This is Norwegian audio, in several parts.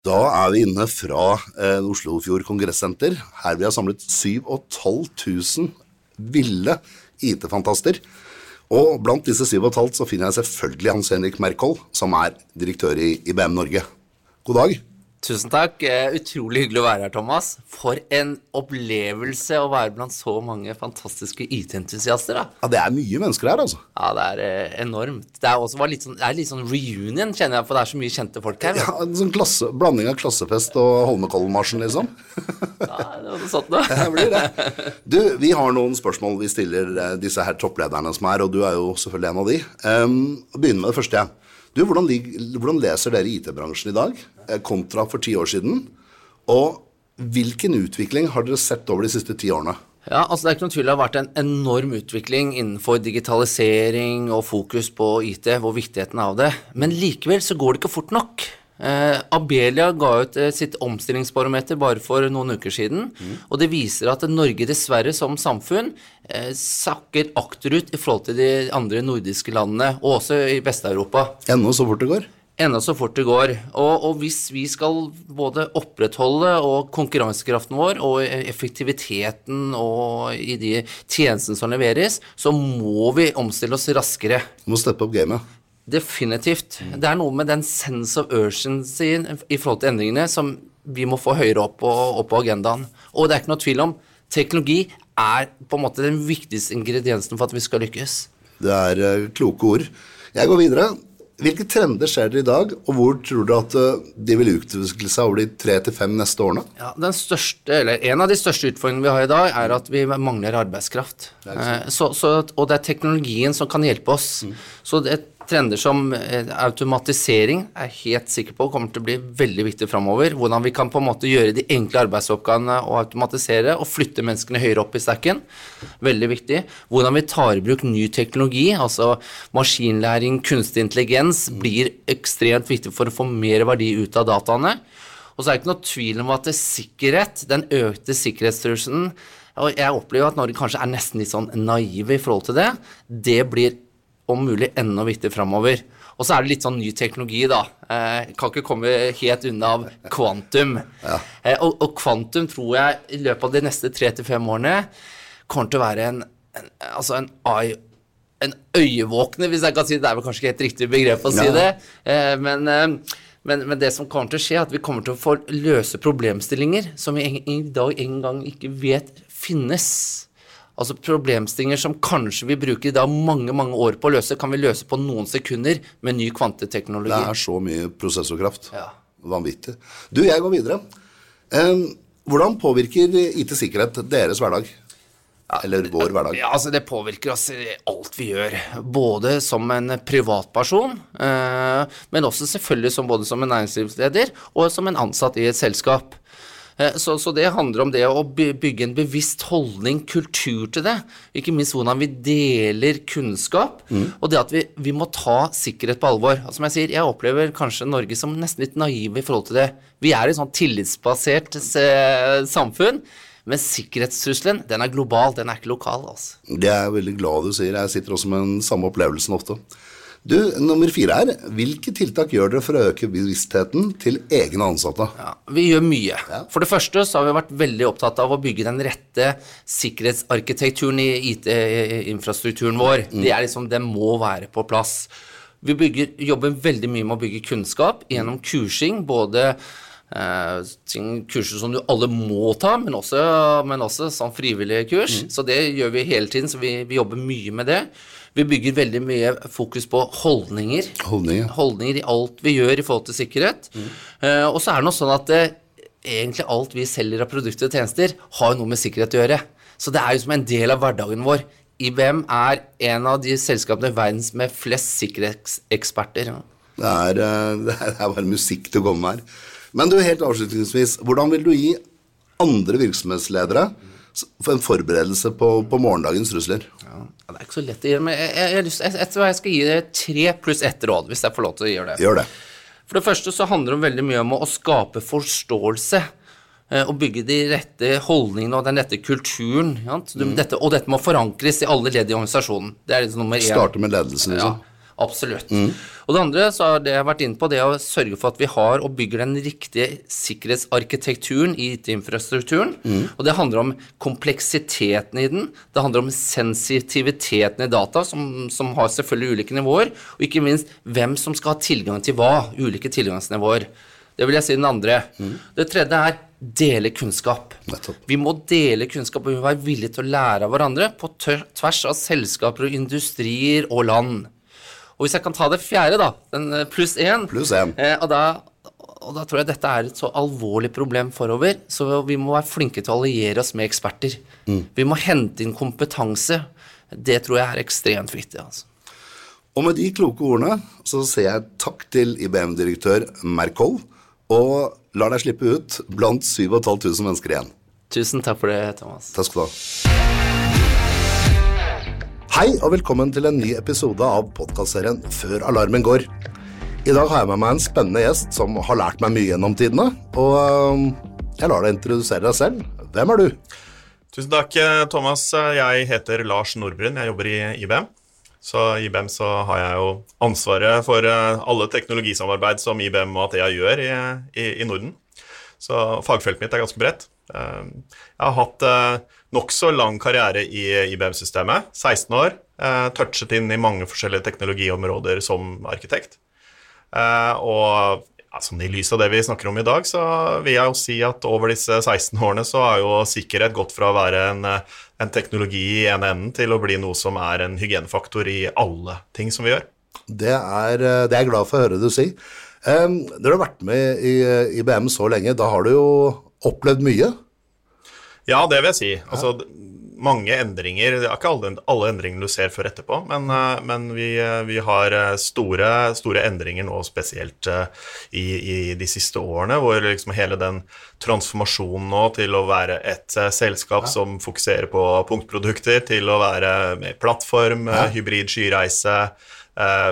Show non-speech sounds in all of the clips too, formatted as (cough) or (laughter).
Da er vi inne fra eh, Oslofjord kongressenter. Her vi har samlet 7500 ville IT-fantaster. Og blant disse 7500 så finner jeg selvfølgelig Hans Henrik Merkhold, som er direktør i IBM Norge. God dag. Tusen takk. Eh, utrolig hyggelig å være her, Thomas. For en opplevelse å være blant så mange fantastiske IT-entusiaster. da. Ja, Det er mye mennesker her, altså. Ja, det er eh, enormt. Det er også var litt sånn, det er litt sånn reunion, kjenner jeg, for det er så mye kjente folk her. Ja, En sånn klasse, blanding av klassefest og Holmenkollen-marsjen, liksom. (laughs) Ja, det var sånn noe. (laughs) Det blir det. Du, vi har noen spørsmål vi stiller eh, disse her topplederne som er, og du er jo selvfølgelig en av de. Um, begynner med det første. Du, hvordan, hvordan leser dere IT-bransjen i dag eh, kontra for ti år siden? Og hvilken utvikling har dere sett over de siste ti årene? Ja, altså Det er ikke noen tvil det har vært en enorm utvikling innenfor digitalisering og fokus på IT, hvor viktigheten av det. Men likevel så går det ikke fort nok. Eh, Abelia ga ut eh, sitt omstillingsbarometer bare for noen uker siden, og det viser at Norge dessverre som samfunn sakker akterut i forhold til de andre nordiske landene, og også i Vest-Europa. Ennå så fort det går? Enda så fort det går. Og, og hvis vi skal både opprettholde og konkurransekraften vår og effektiviteten og i de tjenestene som leveres, så må vi omstille oss raskere. Du må steppe opp gamet. Definitivt. Det er noe med den sense of urgency i forhold til endringene som vi må få høyere opp på, opp på agendaen. Og det er ikke noe tvil om teknologi er på en måte den viktigste ingrediensen for at vi skal lykkes. Det er eh, kloke ord. Jeg går videre. Hvilke trender ser dere i dag, og hvor tror du at eh, de vil utvikle seg over de tre til fem neste årene? Ja, den største, eller En av de største utfordringene vi har i dag, er at vi mangler arbeidskraft. Det så, så, og det er teknologien som kan hjelpe oss. Så det trender som eh, automatisering er helt sikker på kommer til å bli veldig viktig framover. Hvordan vi kan på en måte gjøre de enkle arbeidsoppgavene og automatisere og flytte menneskene høyere opp i stacken. Veldig viktig. Hvordan vi tar i bruk ny teknologi, altså maskinlæring, kunstig intelligens, blir ekstremt viktig for å få mer verdi ut av dataene. Og så er det ikke noe tvil om at sikkerhet, den økte sikkerhetstrusselen og jeg opplever at Norge kanskje er nesten litt sånn naive i forhold til det. Det blir om mulig enda viktigere framover. Og så er det litt sånn ny teknologi, da. Eh, kan ikke komme helt unna av kvantum. Eh, og, og kvantum tror jeg i løpet av de neste tre til fem årene kommer til å være en, en altså en en øyevåkner, hvis jeg kan si det. Det er vel kanskje ikke helt riktig begrep å si Ja. det. Eh, men, eh, men, men det som kommer til å skje, er at vi kommer til å få løse problemstillinger som vi i dag engang ikke vet finnes. Altså problemstillinger som kanskje vi bruker i dag mange mange år på å løse, kan vi løse på noen sekunder med ny kvanteteknologi. Det er så mye prosessorkraft. Ja. Vanvittig. Du, jeg går videre. Um, hvordan påvirker IT-sikkerhet deres hverdag? Eller vår hverdag? Ja, altså Det påvirker oss alt vi gjør. Både som en privatperson, eh, men også selvfølgelig som, både som en næringslivsleder og som en ansatt i et selskap. Eh, Så, så det handler om det å bygge en bevisst holdning, kultur til det. Ikke minst hvordan vi deler kunnskap, og det at vi, vi må ta sikkerhet på alvor. Altså, som jeg sier, jeg opplever kanskje Norge som nesten litt naive i forhold til det. Vi er et sånn tillitsbasert eh, samfunn, men sikkerhetstrusselen den er global, den er ikke lokal. altså. Det er jeg veldig glad du sier. Jeg sitter også med den samme opplevelsen ofte. Du, nummer fire her. Hvilke tiltak gjør dere for å øke bevisstheten til egne ansatte? Ja, vi gjør mye. For det første så har vi vært veldig opptatt av å bygge den rette sikkerhetsarkitekturen i IT-infrastrukturen vår. Det er liksom, det må være på plass. Vi bygger, jobber veldig mye med å bygge kunnskap gjennom kursing, både eh, kurser som du alle må ta, men også, men også sånn frivillige kurs. Så det gjør vi hele tiden, så vi, vi jobber mye med det. Vi bygger veldig mye fokus på holdninger Holdninger. holdninger i alt vi gjør i forhold til sikkerhet. Eh, og så er det noe sånn at uh, egentlig alt vi selger av produkter og tjenester, har jo noe med sikkerhet å gjøre. Så det er jo som en del av hverdagen vår. IBM er en av de selskapene i verden med flest sikkerhetseksperter. Det er, eh, (laughs) det er bare musikk til å komme her. Men du, helt avslutningsvis, hvordan vil du gi andre virksomhetsledere en forberedelse på, på morgendagens trusler? Ja, det er ikke så lett å gjøre, men jeg, jeg, jeg, lyst- jeg, jeg, skal gi dere tre pluss ett råd, hvis jeg får lov til å gjøre det. Gjør det. For det første så handler det veldig mye om å skape forståelse. Å Og bygge de rette holdningene og den rette kulturen. sant? Dette, og dette må forankres i alle ledd i organisasjonen. Det er liksom nummer én. Starte med ledelsen, liksom. Ja, Absolutt. Og det andre så har det jeg har vært inne på, det er å sørge for at vi har og bygger den riktige sikkerhetsarkitekturen i IT-infrastrukturen. Og det handler om kompleksiteten i den. Det handler om sensitiviteten i data, som, som har selvfølgelig ulike nivåer. Og ikke minst hvem som skal ha tilgang til hva. Ulike tilgangsnivåer. Det vil jeg si den andre. Det tredje er dele kunnskap. Vi må dele kunnskap, og vi må være villige til å lære av hverandre på tvers av selskaper og industrier og land. Og hvis jeg kan ta det fjerde, da, den eh, pluss én, Pluss én. eh, og, da, og da tror jeg dette er et så alvorlig problem forover, så vi må være flinke til å alliere oss med eksperter. Vi må hente inn kompetanse. Det tror jeg er ekstremt viktig. altså. Og med de kloke ordene så sier jeg takk til IBM-direktør Merkol, og lar deg slippe ut blant 7500 mennesker igjen. Tusen takk for det, Thomas. Takk skal du ha. Hei og velkommen til en ny episode av podkastserien Før alarmen går. I dag har jeg med meg en spennende gjest som har lært meg mye gjennom tidene, og jeg lar deg introdusere deg selv. Hvem er du? Tusen takk, eh, Thomas. Jeg heter Lars Nordbrun. Jeg jobber i IBM. Så i IBM så har jeg jo ansvaret for eh, alle teknologisamarbeid som IBM og Athea gjør i, i, i Norden. Så fagfeltet mitt er ganske bredt. Eh, Jeg har hatt eh, nokså lang karriere i IBM-systemet. 16 år. eh, Touchet inn i mange forskjellige teknologiområder som arkitekt. Eh, og sånn i lys av det vi snakker om i dag, så vil jeg jo si at over disse 16 årene så har jo sikkerhet gått fra å være en, eh, en teknologi i ene enden til å bli noe som er en hygienefaktor i alle ting som vi gjør. Det er, det er jeg glad for å høre du si. Um, du har vært med i IBM så lenge, da har du jo opplevd mye. Ja, det vil jeg si. Altså, mange endringer Det er ikke alle, alle endringene du ser før etterpå, men, eh, men vi, eh, vi har eh, store, store endringer nå, spesielt i, i de siste årene, hvor liksom hele den transformasjonen nå til å være et selskap selskap som fokuserer på punktprodukter, til å være med plattform, ja. hybrid skyreise,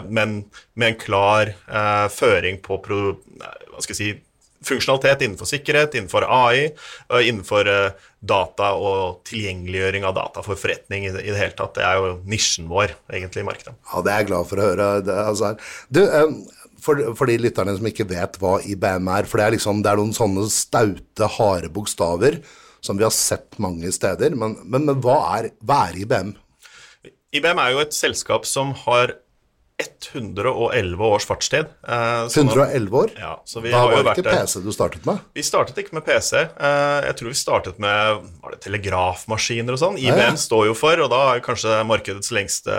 men med en klar føring på hva skal jeg si, funksjonalitet innenfor sikkerhet, innenfor AI, innenfor data og tilgjengeliggjøring av data for forretning i det, hele tatt. Det er jo nisjen vår egentlig i markedet. Ja, det er jeg glad for å høre. Det, altså, du, for, for de lytterne som ikke vet hva IBM er, for det er, liksom, det er noen sånne staute, harde bokstaver som vi har sett mange steder, men, men, men hva, er, hva er IBM? IBM er jo et selskap som har 111 års fartstid. eh, sånn 111 år? Ja, så vi da har var det ikke. PC du startet med? Vi startet ikke med PC. Eh, Jeg tror vi startet med var det telegrafmaskiner og sånn. ja. IBM står jo for, og da er kanskje markedets lengste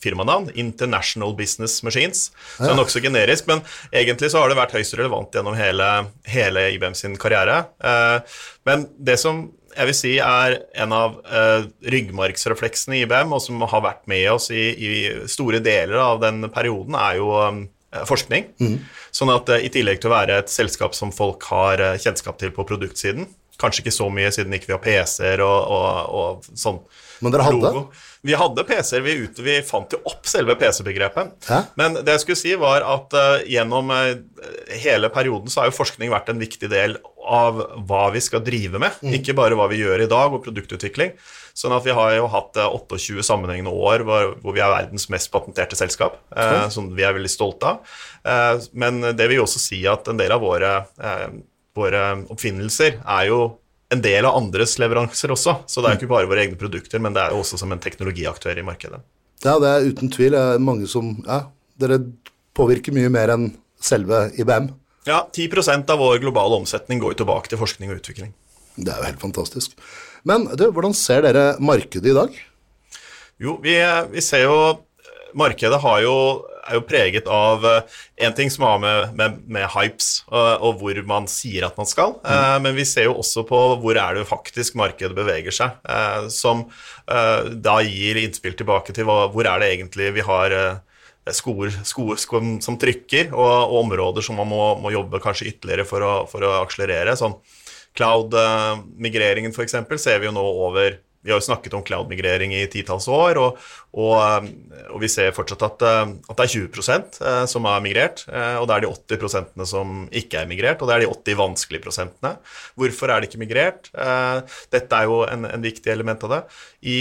firmanavn, International Business Machines. Så det er nokså generisk, men egentlig så har det vært høyst relevant gjennom hele, hele IBM sin karriere. Eh, Men det som jeg vil si er en av uh, ryggmargsrefleksene i IBM, og som har vært med oss i, i store deler av den perioden, er jo um, forskning. Sånn at uh, i tillegg til å være et selskap som folk har uh, kjennskap til på produktsiden, kanskje ikke så mye siden ikke vi har PC-er og, og, og sånn Men dere hadde? logo. Vi hadde PC-er. Vi, vi fant jo opp selve PC-begrepet. Men det jeg skulle si, var at uh, gjennom uh, hele perioden så har jo forskning vært en viktig del av hva vi skal drive med. Mm. Ikke bare hva vi gjør i dag, og produktutvikling. Sånn at vi har jo hatt eh, 28 sammenhengende år hvor, hvor vi er verdens mest patenterte selskap, eh, som vi er veldig stolte av. Eh, men det vil jo også si at en del av våre, eh, våre oppfinnelser er jo en del av andres leveranser også. Så det er jo ikke bare våre egne produkter, men det er jo også som en teknologiaktør i markedet. Ja, det er uten tvil det er mange som Ja, dere påvirker mye mer enn selve IBM. Ja, 10% av vår globale omsetning går jo tilbake til forskning og utvikling. Det er jo helt fantastisk. Men du, hvordan ser dere markedet i dag? Jo, vi, vi ser jo Markedet har jo, er jo preget av én ting som har med, med, med hypes og, og hvor man sier at man skal, mm. men vi ser jo også på hvor er det faktisk markedet beveger seg, eh, som eh, da gir innspill tilbake til hvor er det egentlig vi har eh, skoer, skoer som, som trykker, og, og områder som man må, må jobbe kanskje ytterligere for å, for å akselerere. Sånn cloud-migreringen f.eks. ser vi jo nå over vi har jo snakket om cloud-migrering i titalls år, og, og, og vi ser fortsatt at, eh, at det er 20 eh, som er migrert. eh, Og det er de 80 som ikke er migrert, og det er de 80 vanskelige prosentene. Hvorfor er det ikke migrert? Eh, Dette er jo en, en viktig element av det. I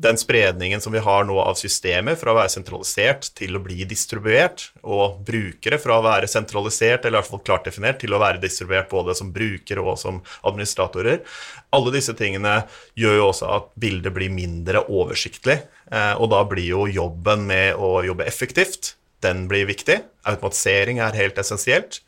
den spredningen som vi har nå av systemer fra å være sentralisert til å bli distribuert, og brukere fra å være sentralisert, eller i hvert fall klart definert, til å være distribuert både som brukere og som administratorer, alle disse tingene gjør jo også at bildet blir mindre oversiktlig, eh, og da blir jo jobben med å jobbe effektivt, den blir viktig. Automatisering er helt essensielt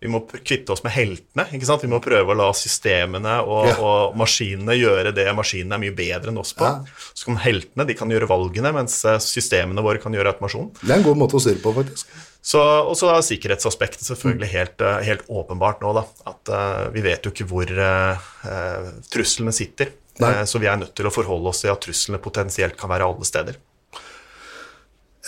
vi må kvitte oss med heltene. ikke sant? Vi må prøve å la systemene og, ja. og maskinene gjøre det maskinene er mye bedre enn oss på. Ja. Så kan heltene de kan gjøre valgene, mens eh, systemene våre kan gjøre automasjon. Det er en god måte å styre på, faktisk. Så, og så er sikkerhetsaspektet selvfølgelig helt, eh, helt, åpenbart nå. da, At uh, vi vet jo ikke hvor uh, truslene sitter. Nei. så vi er nødt til å forholde oss til at truslene potensielt kan være alle steder.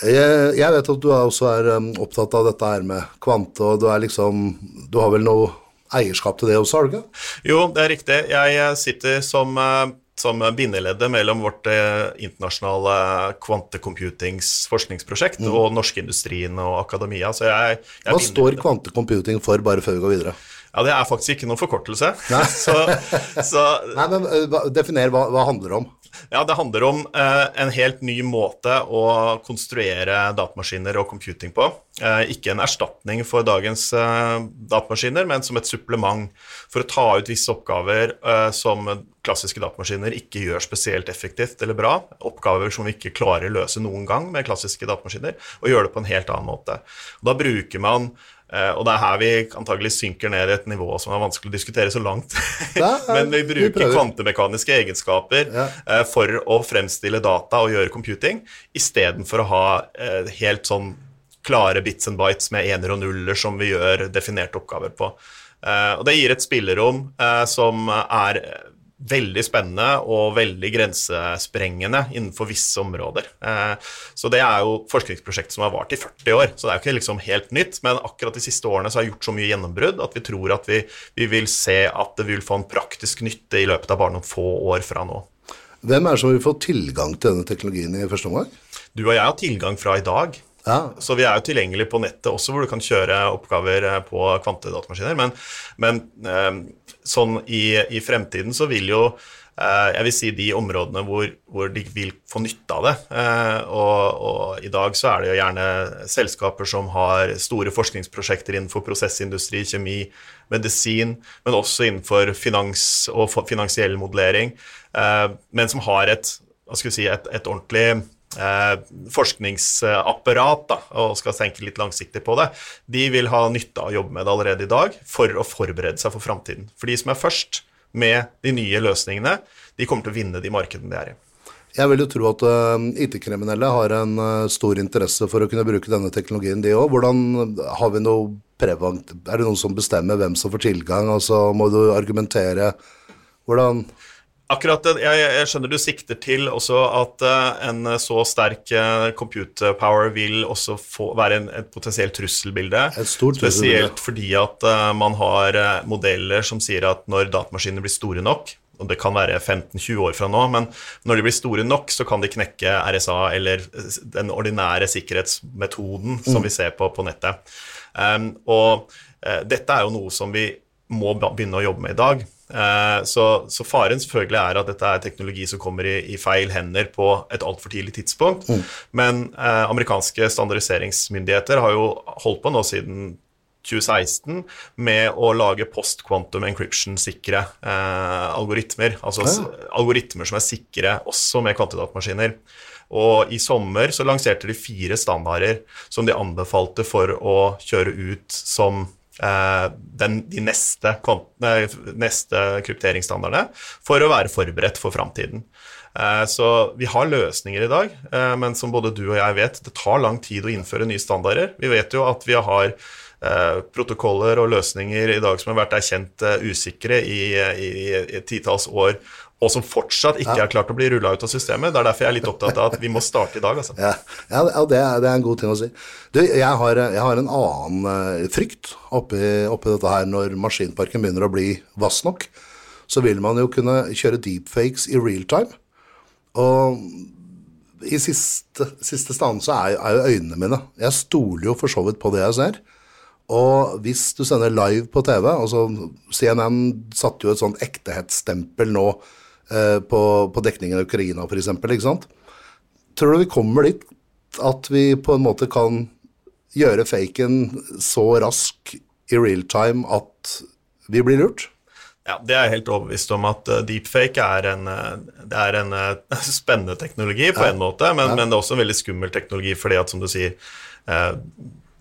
Jeg, jeg, vet at du også er um, opptatt av dette her med kvante, og du er liksom Du har vel noe eierskap til det også, har du ikke? Jo, det er riktig. Jeg sitter som, uh, som bindeleddet mellom vårt uh, internasjonale kvantecomputing's forskningsprosjekt mm. og norskindustrien og akademia. Så jeg, jeg Hva står kvantecomputing for, bare før vi går videre? Ja, Det er faktisk ikke noen forkortelse. Nei, (laughs) så, så, Nei men Definer hva det handler om. Ja, Det handler om eh, en helt ny måte å konstruere datamaskiner og computing på. Eh, ikke en erstatning for dagens eh, datamaskiner, men som et supplement for å ta ut visse oppgaver eh, som klassiske datamaskiner ikke gjør spesielt effektivt eller bra. Oppgaver som vi ikke klarer å løse noen gang med klassiske datamaskiner, og gjøre det på en helt annen måte. Da bruker man og det er her vi antagelig synker ned i et nivå som er vanskelig å diskutere så langt. (laughs) (laughs) Men vi bruker vi kvantemekaniske egenskaper ja. uh, for å fremstille data og gjøre computing, istedenfor å ha uh, helt sånn klare bits and bites med ener og nuller som vi gjør definerte oppgaver på. og det gir et spillerom som er veldig spennende og veldig grensesprengende innenfor visse områder. Eh, så det er jo forskningsprosjekt som har vart i 40 år, så det er jo ikke liksom helt nytt. Men akkurat de siste årene så har jeg gjort så mye gjennombrudd at vi tror at vi, vi, vil se at det vil få en praktisk nytte i løpet av bare noen få år fra nå. Hvem er det som vil få tilgang til denne teknologien i første omgang? Du og jeg har tilgang fra i dag. Ja. Så vi er jo tilgjengelig på nettet også, hvor du kan kjøre oppgaver eh, på kvantedatamaskiner. Men, men eh, sånn i, i, fremtiden så vil jo eh, jeg vil si de områdene hvor, hvor de vil få nytte av det. Og, og, i dag så er det jo gjerne selskaper som har store forskningsprosjekter innenfor prosessindustri, kjemi, medisin, men også innenfor finans og finansiell modellering, men som har et, hva skal vi si, et, et ordentlig eh, forskningsapparat da, og skal tenke litt langsiktig på det, de vil ha nytte av å jobbe med det allerede i dag for å forberede seg for framtiden. For de som er først med de nye løsningene, de kommer til å vinne de markedene de er i. Jeg vil jo tro at uh, IT-kriminelle har en uh, stor interesse for å kunne bruke denne teknologien, de òg. Hvordan har vi noe prevent... Er det noen som bestemmer hvem som får tilgang, og må du argumentere? Hvordan Akkurat jeg, jeg, skjønner du sikter til også at uh, en så sterk uh, computer power vil også få, være en, et potensielt trusselbilde. Et stort Spesielt trusselbilde. fordi at uh, man har modeller som sier at når datamaskinene blir store nok, og det kan være 15-20 år fra nå, men når de blir store nok, så kan de knekke RSA eller den ordinære sikkerhetsmetoden mm. som vi ser på på nettet. Um, og dette er jo noe som vi må begynne å jobbe med i dag. Eh, så, så, faren selvfølgelig er at dette er teknologi som kommer i, i feil hender på et altfor tidlig tidspunkt. Mm. Men eh, amerikanske standardiseringsmyndigheter har jo holdt på nå siden 2016 med å lage post-quantum encryption-sikre eh, algoritmer. Altså ja. algoritmer som er sikre også med kvantidatmaskiner. Og i sommer så lanserte de fire standarder som de anbefalte for å kjøre ut som den, de neste, neste krypteringsstandardene for å være forberedt for framtiden. Eh, så vi har løsninger i dag, eh, men som både du og jeg vet, det tar lang tid å innføre nye standarder. Vi vet jo at vi har protokoller og løsninger i dag som har vært erkjent usikre i, i, i titalls år, og som fortsatt ikke ja. er klart å bli rulla ut av systemet. Det er derfor jeg er litt opptatt av at vi må starte i dag. Altså. Ja, ja det, er, det, er, en god ting å si. Du, jeg, har, jeg, har, en annen uh, frykt oppi, oppi, dette her. Når maskinparken begynner å bli vass nok, så vil man jo kunne kjøre deepfakes i real time. Og i siste, siste stanse er, er jo øynene mine. Jeg stoler jo for så vidt på det jeg ser. Og hvis du sender live på TV altså CNN satte jo et sånn ektehetsstempel nå eh, på, på dekningen av Ukraina f.eks. Ikke sant? Tror du vi kommer dit at vi på en måte kan gjøre faken så rask i real time at vi blir lurt? Ja, Det er jeg helt overbevist om at uh, deepfake er en, det er en (laughs) spennende teknologi på ja. en måte, men, ja. men, det er også en veldig skummel teknologi fordi at, som du sier,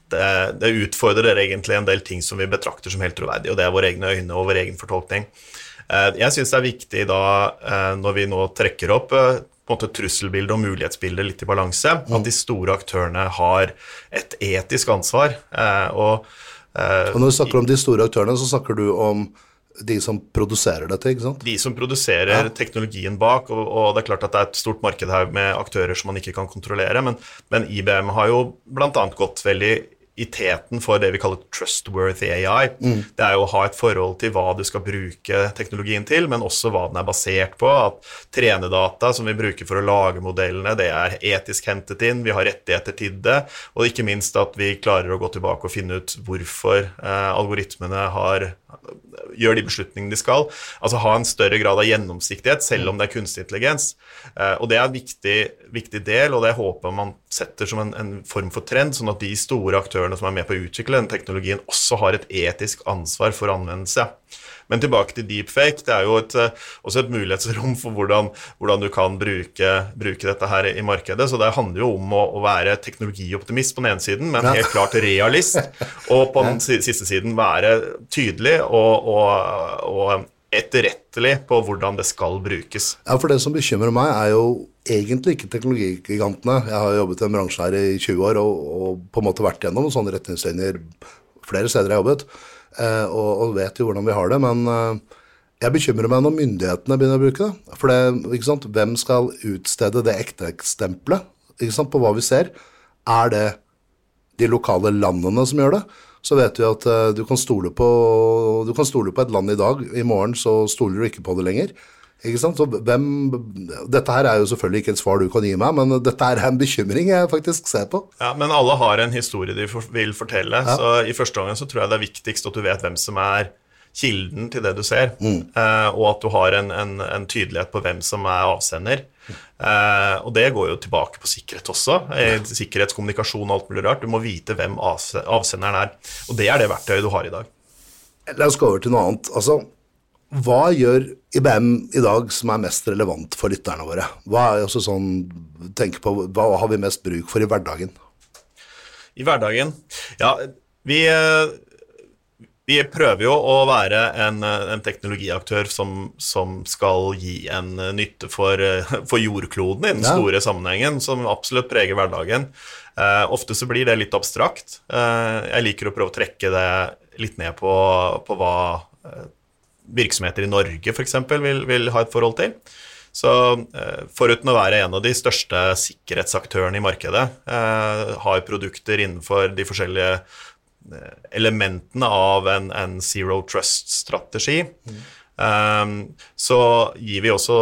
det, det, utfordrer egentlig en del ting som vi betrakter som helt troverdige, og det er våre egne øyne og vår egen fortolkning. Jeg syns det er viktig da, når vi nå trekker opp på en måte trusselbildet og mulighetsbildet litt i balanse, mm. at de store aktørene har et etisk ansvar. og, og når du snakker om de store aktørene, så snakker du om de som produserer dette, ikke sant? De som produserer ja. teknologien bak, og, og, det er klart at det er et stort marked her med aktører som man ikke kan kontrollere, men, men IBM har jo bl.a. gått veldig teten for det vi kaller trustworthy AI. Mm. Det er jo å ha et forhold til hva du skal bruke teknologien til, men også hva den er basert på. At trenedata som vi bruker for å lage modellene, det er etisk hentet inn, vi har rettigheter til det, og ikke minst at vi klarer å gå tilbake og finne ut hvorfor eh, algoritmene har gjør de beslutningene de skal. Altså ha en større grad av gjennomsiktighet, selv om det er kunstig intelligens. Uh, og det er en viktig, viktig, del, og det håper man setter som en, en, form for trend, sånn at de store aktørene som er med på å utvikle den teknologien, også har et etisk ansvar for anvendelse. Men tilbake til deepfake. Det er jo et, eh, også et mulighetsrom for hvordan, hvordan du kan bruke, bruke, dette her i markedet. Så det handler jo om å, å være teknologioptimist på den ene siden, men helt klart realist. Og på den siste siden være tydelig og, og, og etterrettelig på hvordan det skal brukes. Ja, for Det som bekymrer meg, er jo egentlig ikke teknologigigantene. Jeg har jobbet i en bransje her i 20 år og, og på en måte vært gjennom sånne retningslinjer flere steder jeg har jobbet. Eh, og, og, vet jo hvordan vi har det. Men eh, jeg bekymrer meg når myndighetene begynner å bruke det. For det, hvem skal utstede det ektestempelet på hva vi ser? Er det de lokale landene som gjør det? Så vet vi at uh, du, kan på, du kan stole på et land i dag. I morgen så stoler du ikke på det lenger. Ikke sant? Så hvem, dette her er jo selvfølgelig ikke et svar du kan gi meg, men dette er en bekymring jeg faktisk ser på. Ja, Men alle har en historie de for, vil fortelle, ja. så i første omgang så tror jeg det er viktigst at du vet hvem som er kilden til det du ser, mm. eh, og at du har en, en, en, tydelighet på hvem som er avsender. Eh, og det går jo tilbake på sikkerhet også. Sikkerhetskommunikasjon og alt mulig rart. Du må vite hvem avsenderen er. Og det er det verktøyet du har i dag. La oss gå over til noe annet. Altså, hva gjør IBM i dag som er mest relevant for lytterne våre? Hva er også sånn, tenk på, hva har vi mest bruk for i hverdagen? I hverdagen? Ja, vi, vi prøver jo å være en, en teknologiaktør som, som, skal gi en nytte for, for jordkloden i den ja. store sammenhengen, som absolutt preger hverdagen. Uh, ofte så blir det litt abstrakt. Uh, jeg liker å prøve å trekke det litt ned på, på hva uh, virksomheter i Norge f.eks. Vil, vil ha et forhold til. Så eh, foruten å være en av de største sikkerhetsaktørene i markedet, eh, har produkter innenfor de forskjellige eh, elementene av en, en zero trust-strategi, mm. så gir vi også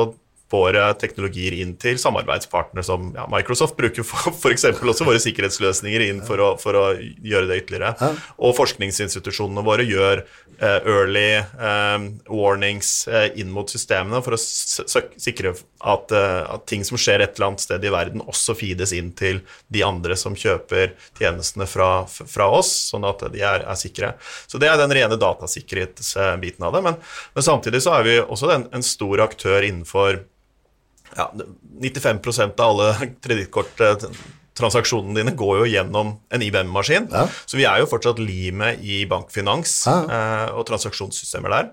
våre teknologier inn til samarbeidspartnere som ja, Microsoft bruker f.eks. også våre sikkerhetsløsninger inn for å, for å gjøre det ytterligere. Ja. Og forskningsinstitusjonene våre gjør uh, early um, warnings uh, inn mot systemene for å sikre at, uh, at, ting som skjer et eller annet sted i verden, også feedes inn til de andre som kjøper tjenestene fra, fra oss, sånn at de er, er, sikre. Så det er den rene datasikkerhetsbiten av det. Men, men, samtidig så er vi også den, en stor aktør innenfor ja, 95% av alle kredittkorttransaksjonene dine går jo gjennom en IBM-maskin. Ja. Så vi er jo fortsatt limet i bankfinans ja. eh, og transaksjonssystemer der.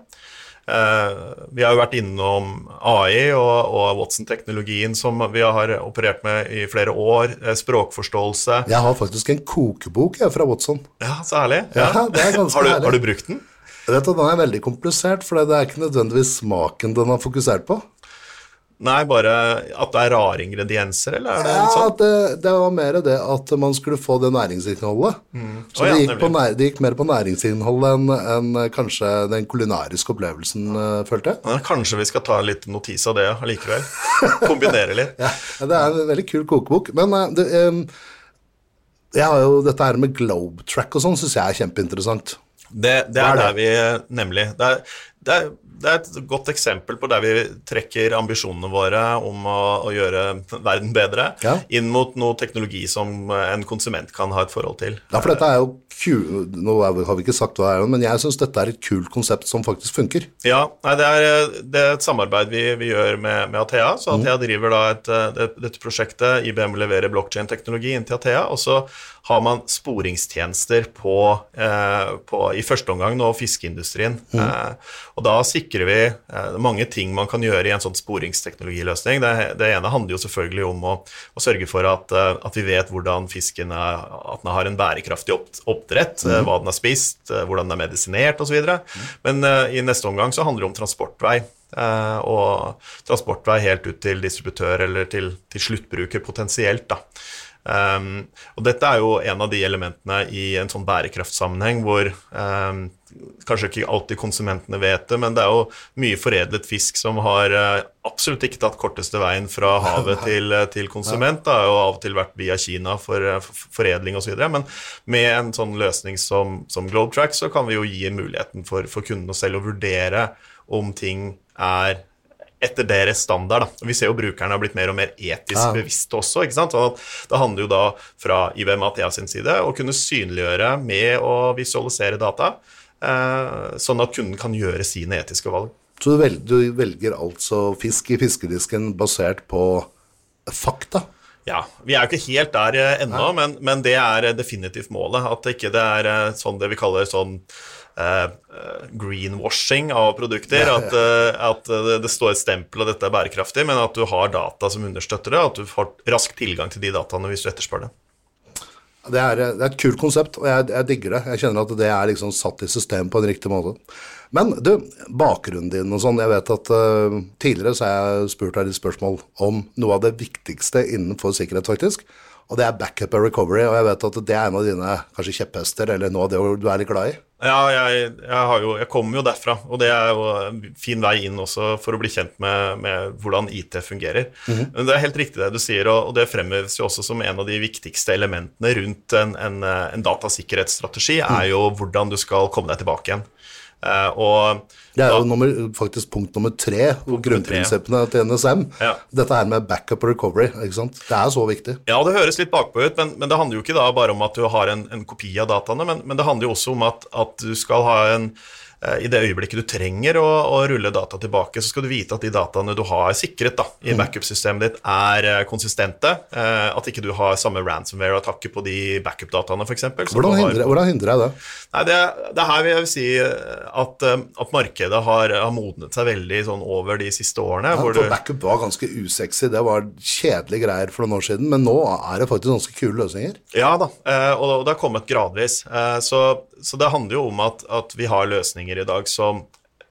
Eh, vi har jo vært innom AI og, og Watson-teknologien som vi har operert med i flere år. Eh, språkforståelse. Jeg har faktisk en kokebok jeg, fra Watson. Ja, så herlig. Ja. har, du, har, du, brukt den? Du, Den er veldig komplisert, for det er ikke nødvendigvis smaken den har fokusert på. Nei, bare at det er rare ingredienser, eller er det ja, sånn? Det, det, var mer det at man skulle få det næringsinnholdet. Mm. Så oh, ja, det, gikk nær, det, gikk mer på næringsinnholdet enn en, kanskje den kulinariske opplevelsen, uh, følte jeg. Ja, kanskje vi skal ta litt notis av det likevel. Kombinere litt. (laughs) ja, det er en veldig kul kokebok. Men uh, det, um, jeg har jo dette her med globetrack og sånn, syns jeg er kjempeinteressant. Det, det er, er det? vi Nemlig. Det er, det er det er et godt eksempel på der vi trekker ambisjonene våre om å, å gjøre verden bedre, Ja. inn mot noe teknologi som en konsument kan ha et forhold til. Ja, for dette er jo kul, Nå har vi ikke sagt hva det er, men jeg syns dette er et kult konsept som faktisk funker. Ja, nei, det, er, det er et samarbeid vi, vi gjør med, med Athea. Så Athea driver da et, det, dette prosjektet. IBM leverer blokkjedeteknologi inn til Athea. Og så har man sporingstjenester på, eh, på i første omgang nå fiskeindustrien. Eh, og da sikrer vi eh, mange ting man kan gjøre i en sånn sporingsteknologiløsning. Det, det ene handler jo selvfølgelig om å, å sørge for at, at vi vet hvordan fisken er, at den har en bærekraftig oppdrett, mm. hva den har spist, hvordan den er medisinert osv. Men eh, i neste omgang så handler det om transportvei. eh, og transportvei helt ut til distributør eller til, til sluttbruker potensielt. da. Um, og dette er jo en av de elementene i en sånn bærekraftsammenheng hvor um, kanskje ikke alltid konsumentene vet det, men det er jo mye foredlet fisk som har uh, absolutt ikke tatt korteste veien fra havet (laughs) til, uh, til konsument. Det har jo av og til vært via Kina for, uh, for foredling osv. Men med en sånn løsning som, som Globetrack så kan vi jo gi muligheten for, for kundene selv å vurdere om ting er etter deres standard. Da. Vi ser jo brukerne har blitt mer og mer etisk Ja. bevisste også. ikke sant? Sånn at det handler jo da fra IBM Athea sin side å kunne synliggjøre med å visualisere data, eh, sånn at kunden kan gjøre sine etiske valg. Så du, vel, du velger altså fisk i fiskedisken basert på fakta. Ja, Vi er jo ikke helt der eh, ennå, men, men det er eh, definitivt målet. At det ikke er sånn det vi kaller sånn greenwashing av produkter. At, eh, at det, står et stempel og dette er bærekraftig, men at du har data som understøtter det, at du får rask tilgang til de dataene hvis du etterspør det. Det er, det er et kult konsept, og jeg, jeg digger det. Jeg kjenner at det er liksom satt i system på en riktig måte. Men du, bakgrunnen din og sånn. Jeg vet at uh, tidligere så har jeg spurt deg litt spørsmål om noe av det viktigste innenfor sikkerhet, faktisk. Og det er backup og recovery, og jeg vet at det er en av dine kanskje kjepphester, eller noe av det du er litt glad i. Ja, jeg, jeg, har jo, jeg kommer jo derfra, og det er jo en fin vei inn også for å bli kjent med, med hvordan IT fungerer. Men det er helt riktig det du sier, og, og det fremheves jo også som en av de viktigste elementene rundt en, en, en datasikkerhetsstrategi, er jo hvordan du skal komme deg tilbake igjen. Eh, og Det er da- jo nummer, faktisk punkt nummer tre, grunnprinsippene til NSM. Ja. Dette her med backup og recovery, ikke sant. Det er så viktig. Ja, det høres litt bakpå ut, men, men det handler jo ikke da bare om at du har en, en kopi av dataene, men, men det handler jo også om at, at du skal ha en I det øyeblikket du trenger å, å rulle data tilbake, så skal du vite at de dataene du har sikret da, i backup-systemet ditt, er eh, konsistente. eh, At ikke du har samme ransomware-attacker på de backup-dataene, f.eks. Hvordan hindrer, hvordan hindrer jeg det? Nei, det, det er her vil jeg si eh, at, eh, at markedet har, har modnet seg veldig sånn over de siste årene. Ja, hvor for du, backup var ganske usexy, det var kjedelige greier for noen år siden, men nå er det faktisk ganske kule løsninger. Ja da, eh, og det har kommet gradvis. Eh, Så, så det handler jo om at, at vi har løsninger i dag som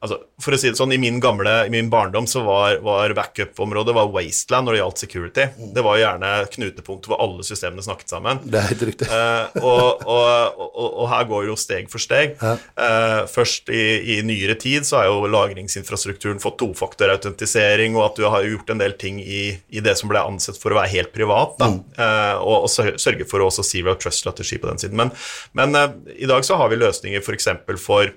altså, For å si det sånn, i min gamle, i min barndom så var, var backup-området var wasteland når det gjaldt security. Det var gjerne knutepunktet hvor alle systemene snakket sammen. Det er helt riktig. Eh, og, og, og, og her går jo steg for steg. Eh, først i, i nyere tid så har jo lagringsinfrastrukturen fått tofaktorautentisering, og at du har gjort en del ting i, i det som ble ansett for å være helt privat. Da. Eh, og, sørge for også zero trust-strategi på den siden. Men, men eh, i dag så har vi løsninger f.eks. for, for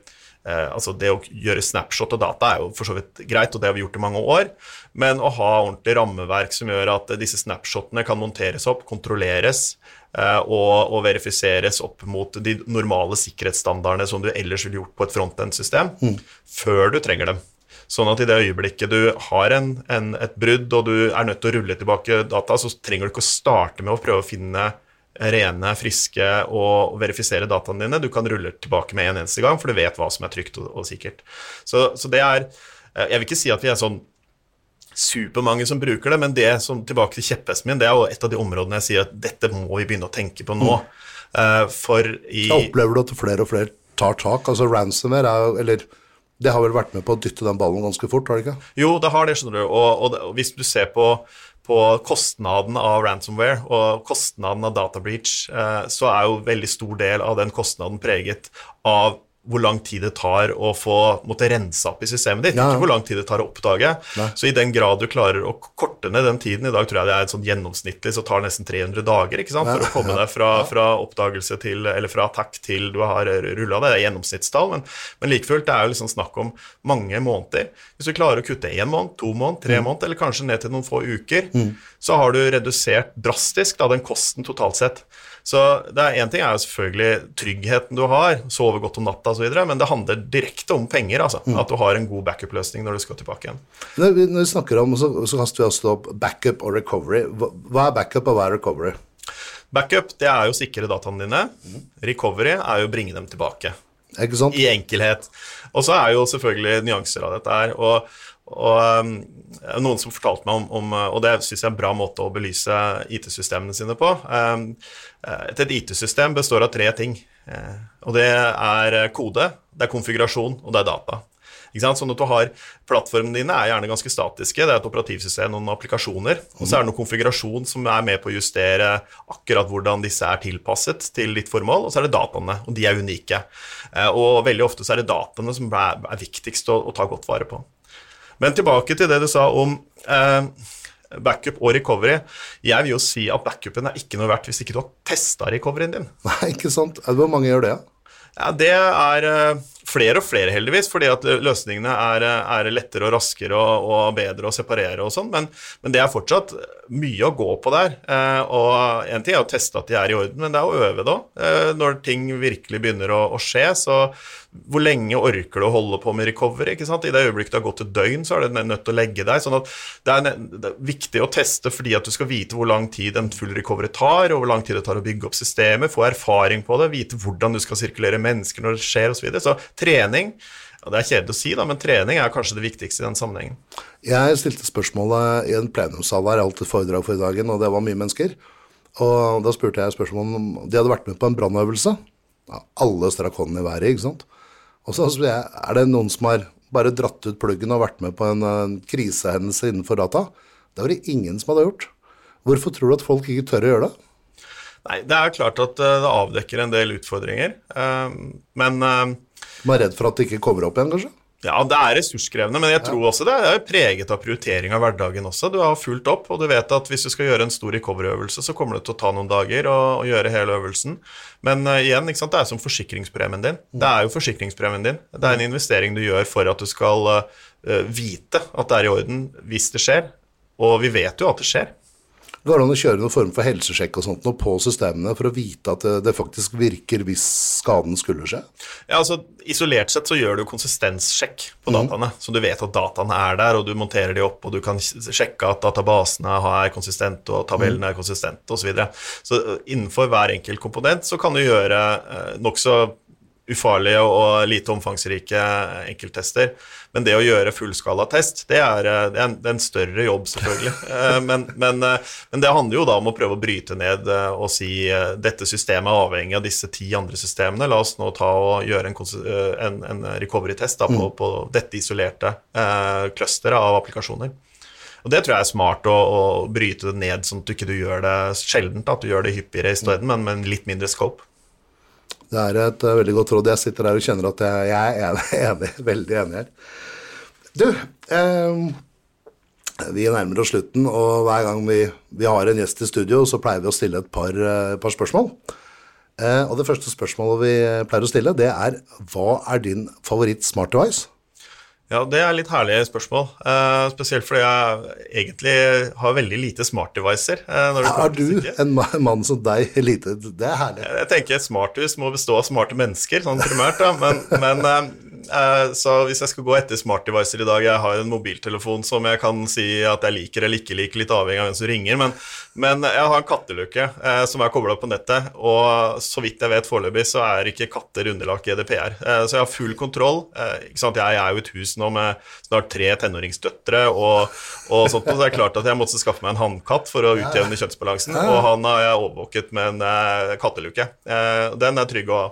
altså Det å gjøre snapshot av data er jo for så vidt greit, og det har vi gjort i mange år. Men å ha ordentlig rammeverk som gjør at eh, disse snapshotene kan monteres opp, kontrolleres eh, og, og verifiseres opp mot de normale sikkerhetsstandardene som du ellers ville gjort på et frontend-system, før du trenger dem. Sånn at i det øyeblikket du har en, en, et brudd og du er nødt til å rulle tilbake data, så trenger du ikke å starte med å prøve å finne rene, friske og verifisere dataene dine. Du kan rulle tilbake med en eneste gang, for du vet hva som er trygt og, og sikkert. Så, så det er eh, Jeg vil ikke si at vi er sånn supermange som bruker det, men det som tilbake til kjepphesten min, det er jo et av de områdene jeg sier at dette må vi begynne å tenke på nå. Eh, For i Jeg opplever du at flere og flere tar tak? Altså ransomware er jo Eller det har vel vært med på å dytte den ballen ganske fort, har det ikke? Jo, det har det, skjønner du. Og, og, og hvis du ser på, på kostnaden av ransomware og kostnaden av data breach, eh, så er jo veldig stor del av den kostnaden preget av hvor lang tid det tar å få måtte rense opp i systemet ditt, Ja, ja. ikke hvor lang tid det tar å oppdage. Nei. Så i den grad du klarer å korte ned den tiden, i dag tror jeg det er et sånn gjennomsnittlig, så tar det nesten 300 dager ikke sant, for å komme deg fra, fra oppdagelse til, eller fra attakk til du har rulla det. Det er gjennomsnittstall, men, men like fullt, det er jo liksom snakk om mange måneder. Hvis du klarer å kutte én måned, to måned, tre måneder, eller kanskje ned til noen få uker, så har du redusert drastisk da, den kosten totalt sett. Så det er Én ting er jo selvfølgelig tryggheten du har, sove godt om natta osv., men det handler direkte om penger. altså, At du har en god backup-løsning når du skal tilbake igjen. Når vi, når vi snakker om, så, så kaster vi også opp backup og recovery. Hva, hva er backup, og hva er recovery? Backup det er jo å sikre dataene dine. Recovery er jo å bringe dem tilbake. Ikke sant? I enkelhet. Og så er jo selvfølgelig nyanser av dette her. Og, og um, noen som fortalte meg om, om Og det syns jeg er en bra måte å belyse IT-systemene sine på. Um, et et IT-system består av tre ting. Eh, og det er kode, det er konfigurasjon, og det er data. Sånn at du har Plattformene dine er gjerne ganske statiske. Det er et operativsystem noen applikasjoner. Og så er det noe konfigurasjon som er med på å justere akkurat hvordan disse er tilpasset til ditt formål. Og så er det dataene, og de er unike. Og veldig ofte så er det dataene som er viktigst å, å ta godt vare på. Men tilbake til det du sa om eh, backup og recovery. Jeg vil jo si at backupen er ikke noe verdt hvis ikke du har testa recoveryen din. (laughs) Nei, ikke sant? Hvor mange gjør det? Ja? Det er eh, flere og flere, heldigvis, fordi at løsningene er, eh, er lettere og raskere og, og bedre å separere og sånn, men, men det er fortsatt mye å gå på der. Eh, og en ting er å teste at de er i orden, men det er å øve da. Eh, når ting virkelig begynner å, å skje, så hvor lenge orker du å holde på med recovery? ikke sant? I det øyeblikket du har gått et døgn, så er du nødt til å legge deg. sånn at det er, det er viktig å teste fordi at du skal vite hvor lang tid en full recovery tar, og hvor lang tid det tar å bygge opp systemet, få erfaring på det, vite hvordan du skal sirkulere mennesker når det skjer osv. Så, så trening og Det er kjedelig å si, da, men trening er kanskje det viktigste i den sammenhengen. Jeg stilte spørsmålet i en plenumssal der, jeg holdt et foredrag for i dagen, og det var mye mennesker. Og da spurte jeg spørsmålet om de hadde vært med på en brannøvelse. Ja, alle strakk hånden i været, ikke sant. Og så jeg, er det noen som har bare dratt ut pluggen og vært med på en, en krisehendelse innenfor data? Det var det ingen som hadde gjort. Hvorfor tror du at folk ikke tør å gjøre det? Nei, Det er klart at eh, det avdekker en del utfordringer, eh, men Man De er redd for at det ikke kommer opp igjen, kanskje? Ja, det er ressurskrevende, men jeg tror også det er preget av prioritering av hverdagen også. Du har fulgt opp, og du vet at hvis du skal gjøre en stor recovery-øvelse, så kommer det til å ta noen dager å, å gjøre hele øvelsen. Men uh, igjen, det er som forsikringspremien din. Det er jo forsikringspremien din. Det er en investering du gjør for at du skal uh, vite at det er i orden hvis det skjer. Og vi vet jo at det skjer. Går det an å kjøre noen form for helsesjekk og sånt nå på systemene for å vite at det, faktisk virker hvis skaden skulle skje? Ja, altså Isolert sett så gjør du konsistenssjekk på dataene, så du vet at dataene er der, og du monterer de opp, og du kan sjekke at databasene er konsistente, og tabellene er konsistente, osv. Så, videre. så innenfor hver enkelt komponent så kan du gjøre eh, nokså ufarlige og lite omfangsrike enkelttester. Men det å gjøre fullskalatest, det er, eh, det er, en, det er en større jobb, selvfølgelig. (laughs) Eh, men, men, eh, men det handler jo da om å prøve å bryte ned og si dette systemet er avhengig av disse ti andre systemene. La oss nå ta og gjøre en, en, en recovery-test på, på dette isolerte eh, clusteret av applikasjoner. Og Det tror jeg er smart å, å bryte det ned, sånn at du ikke du gjør det sjeldent. At du gjør det hyppigere isteden, men med litt mindre scope. Det er et eh, veldig godt råd. Jeg sitter der og kjenner at jeg, er enig, (laughs) enig, veldig enig her. Du, eh, vi nærmer oss slutten, og hver gang vi, vi har en gjest i studio, så pleier vi å stille et par, eh, par spørsmål. Eh, og det første spørsmålet vi pleier å stille, det er hva er din favoritt smart device? Ja, det er litt herlige spørsmål. Uh, spesielt fordi jeg egentlig har veldig lite smart-devicer. Uh, når Er du en mann som deg lite Det er herlig. Jeg tenker et smarthus må bestå av smarte mennesker, sånn primært, da. Men, men eh, eh, så hvis jeg skal gå etter smart-devicer i dag Jeg har en mobiltelefon som jeg kan si at jeg liker eller ikke liker, litt avhengig av hvem som ringer. Men, men jeg har en katteluke eh, som er kobla på nettet, og så vidt jeg vet foreløpig, så er ikke katter underlagt GDPR. Eh, så jeg har full kontroll. Eh, ikke sant? Jeg er jo et hus nå med snart tre tenåringsdøtre, og, og sånt, så det er klart at jeg måtte skaffe meg en hannkatt for å utjevne kjønnsbalansen, og han har jeg overvåket med en eh, katteluke. Eh, den er trygg å ha.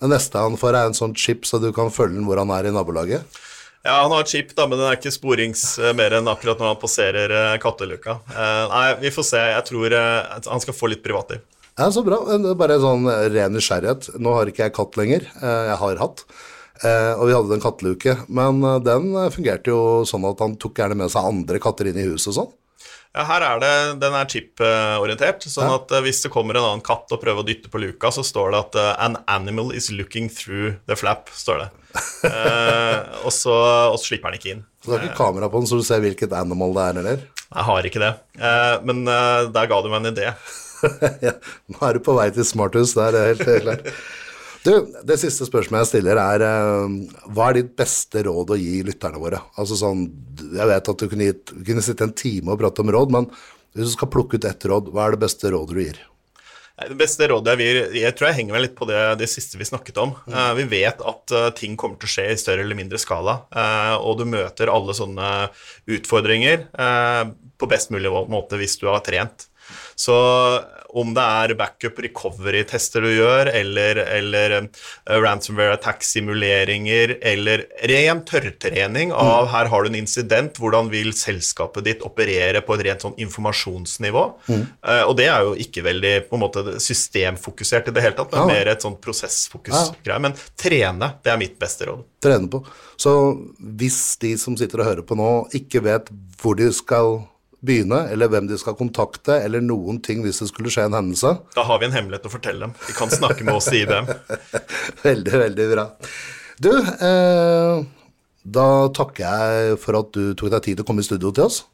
Det neste han får, er en sånn chip, så du kan følge den hvor han er i nabolaget. Ja, han har chip, da, men den er ikke sporings eh, mer enn akkurat når han passerer eh, katteluka. Eh, nei, vi får se. Jeg tror han skal få litt privatliv. Ja, så bra. Bare en sånn ren nysgjerrighet. Nå har ikke jeg katt lenger. Jeg har hatt. Eh, Og vi hadde en katteluke. Men den fungerte jo sånn at han tok gjerne med seg andre katter inn i huset og sånn. Ja, her er det, Den er chip-orientert, sånn at eh, hvis det kommer en annen katt og prøver å dytte på luka, så står det at eh, 'an animal is looking through the flap'. står det. (laughs) Eh, og, så, og så slipper den ikke inn. Så du har ikke kamera på den, så du ser hvilket animal det er, eller? Jeg har ikke det. Eh, men eh, der ga du meg en idé. (laughs) ja, nå er du på vei til smarthus, det er helt klart. Du, det siste spørsmålet jeg stiller er eh, hva er ditt beste råd å gi lytterne våre? Altså sånn, jeg vet at du kunne, gitt, kunne sitte en time og prate om råd, men hvis du skal plukke ut ett råd, hva er det beste rådet du gir? Det beste rådet jeg vil Jeg tror jeg henger meg litt på det, det siste vi snakket om. Eh, vi vet at eh, ting kommer til å skje i større eller mindre skala, og du møter alle sånne utfordringer på best mulig måte hvis du har trent. Så om det er backup recovery-tester du gjør, eller, eller eh, ransomware attack-simuleringer, eller ren tørrtrening av her har du en incident, hvordan vil selskapet ditt operere på et rent sånn informasjonsnivå? Eh, og det er jo ikke veldig på en måte systemfokusert i det hele tatt, men Ja. mer et sånn prosessfokus-greie. Men trene, det er mitt beste råd. Trene på. Så hvis de som sitter og hører på nå, ikke vet hvor de skal begynne, eller hvem de skal kontakte, eller noen ting hvis det skulle skje en hendelse, Da har vi en hemmelighet å fortelle dem. De kan snakke med oss i IBM. (laughs) Veldig, veldig bra. Du, eh, da takker jeg for at du tok deg tid til å komme i studio til oss.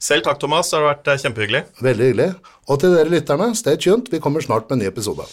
Selv takk, Thomas. Det har vært eh, kjempehyggelig. Veldig hyggelig. Og til dere lytterne, stay tuned. Vi kommer snart med en ny episode.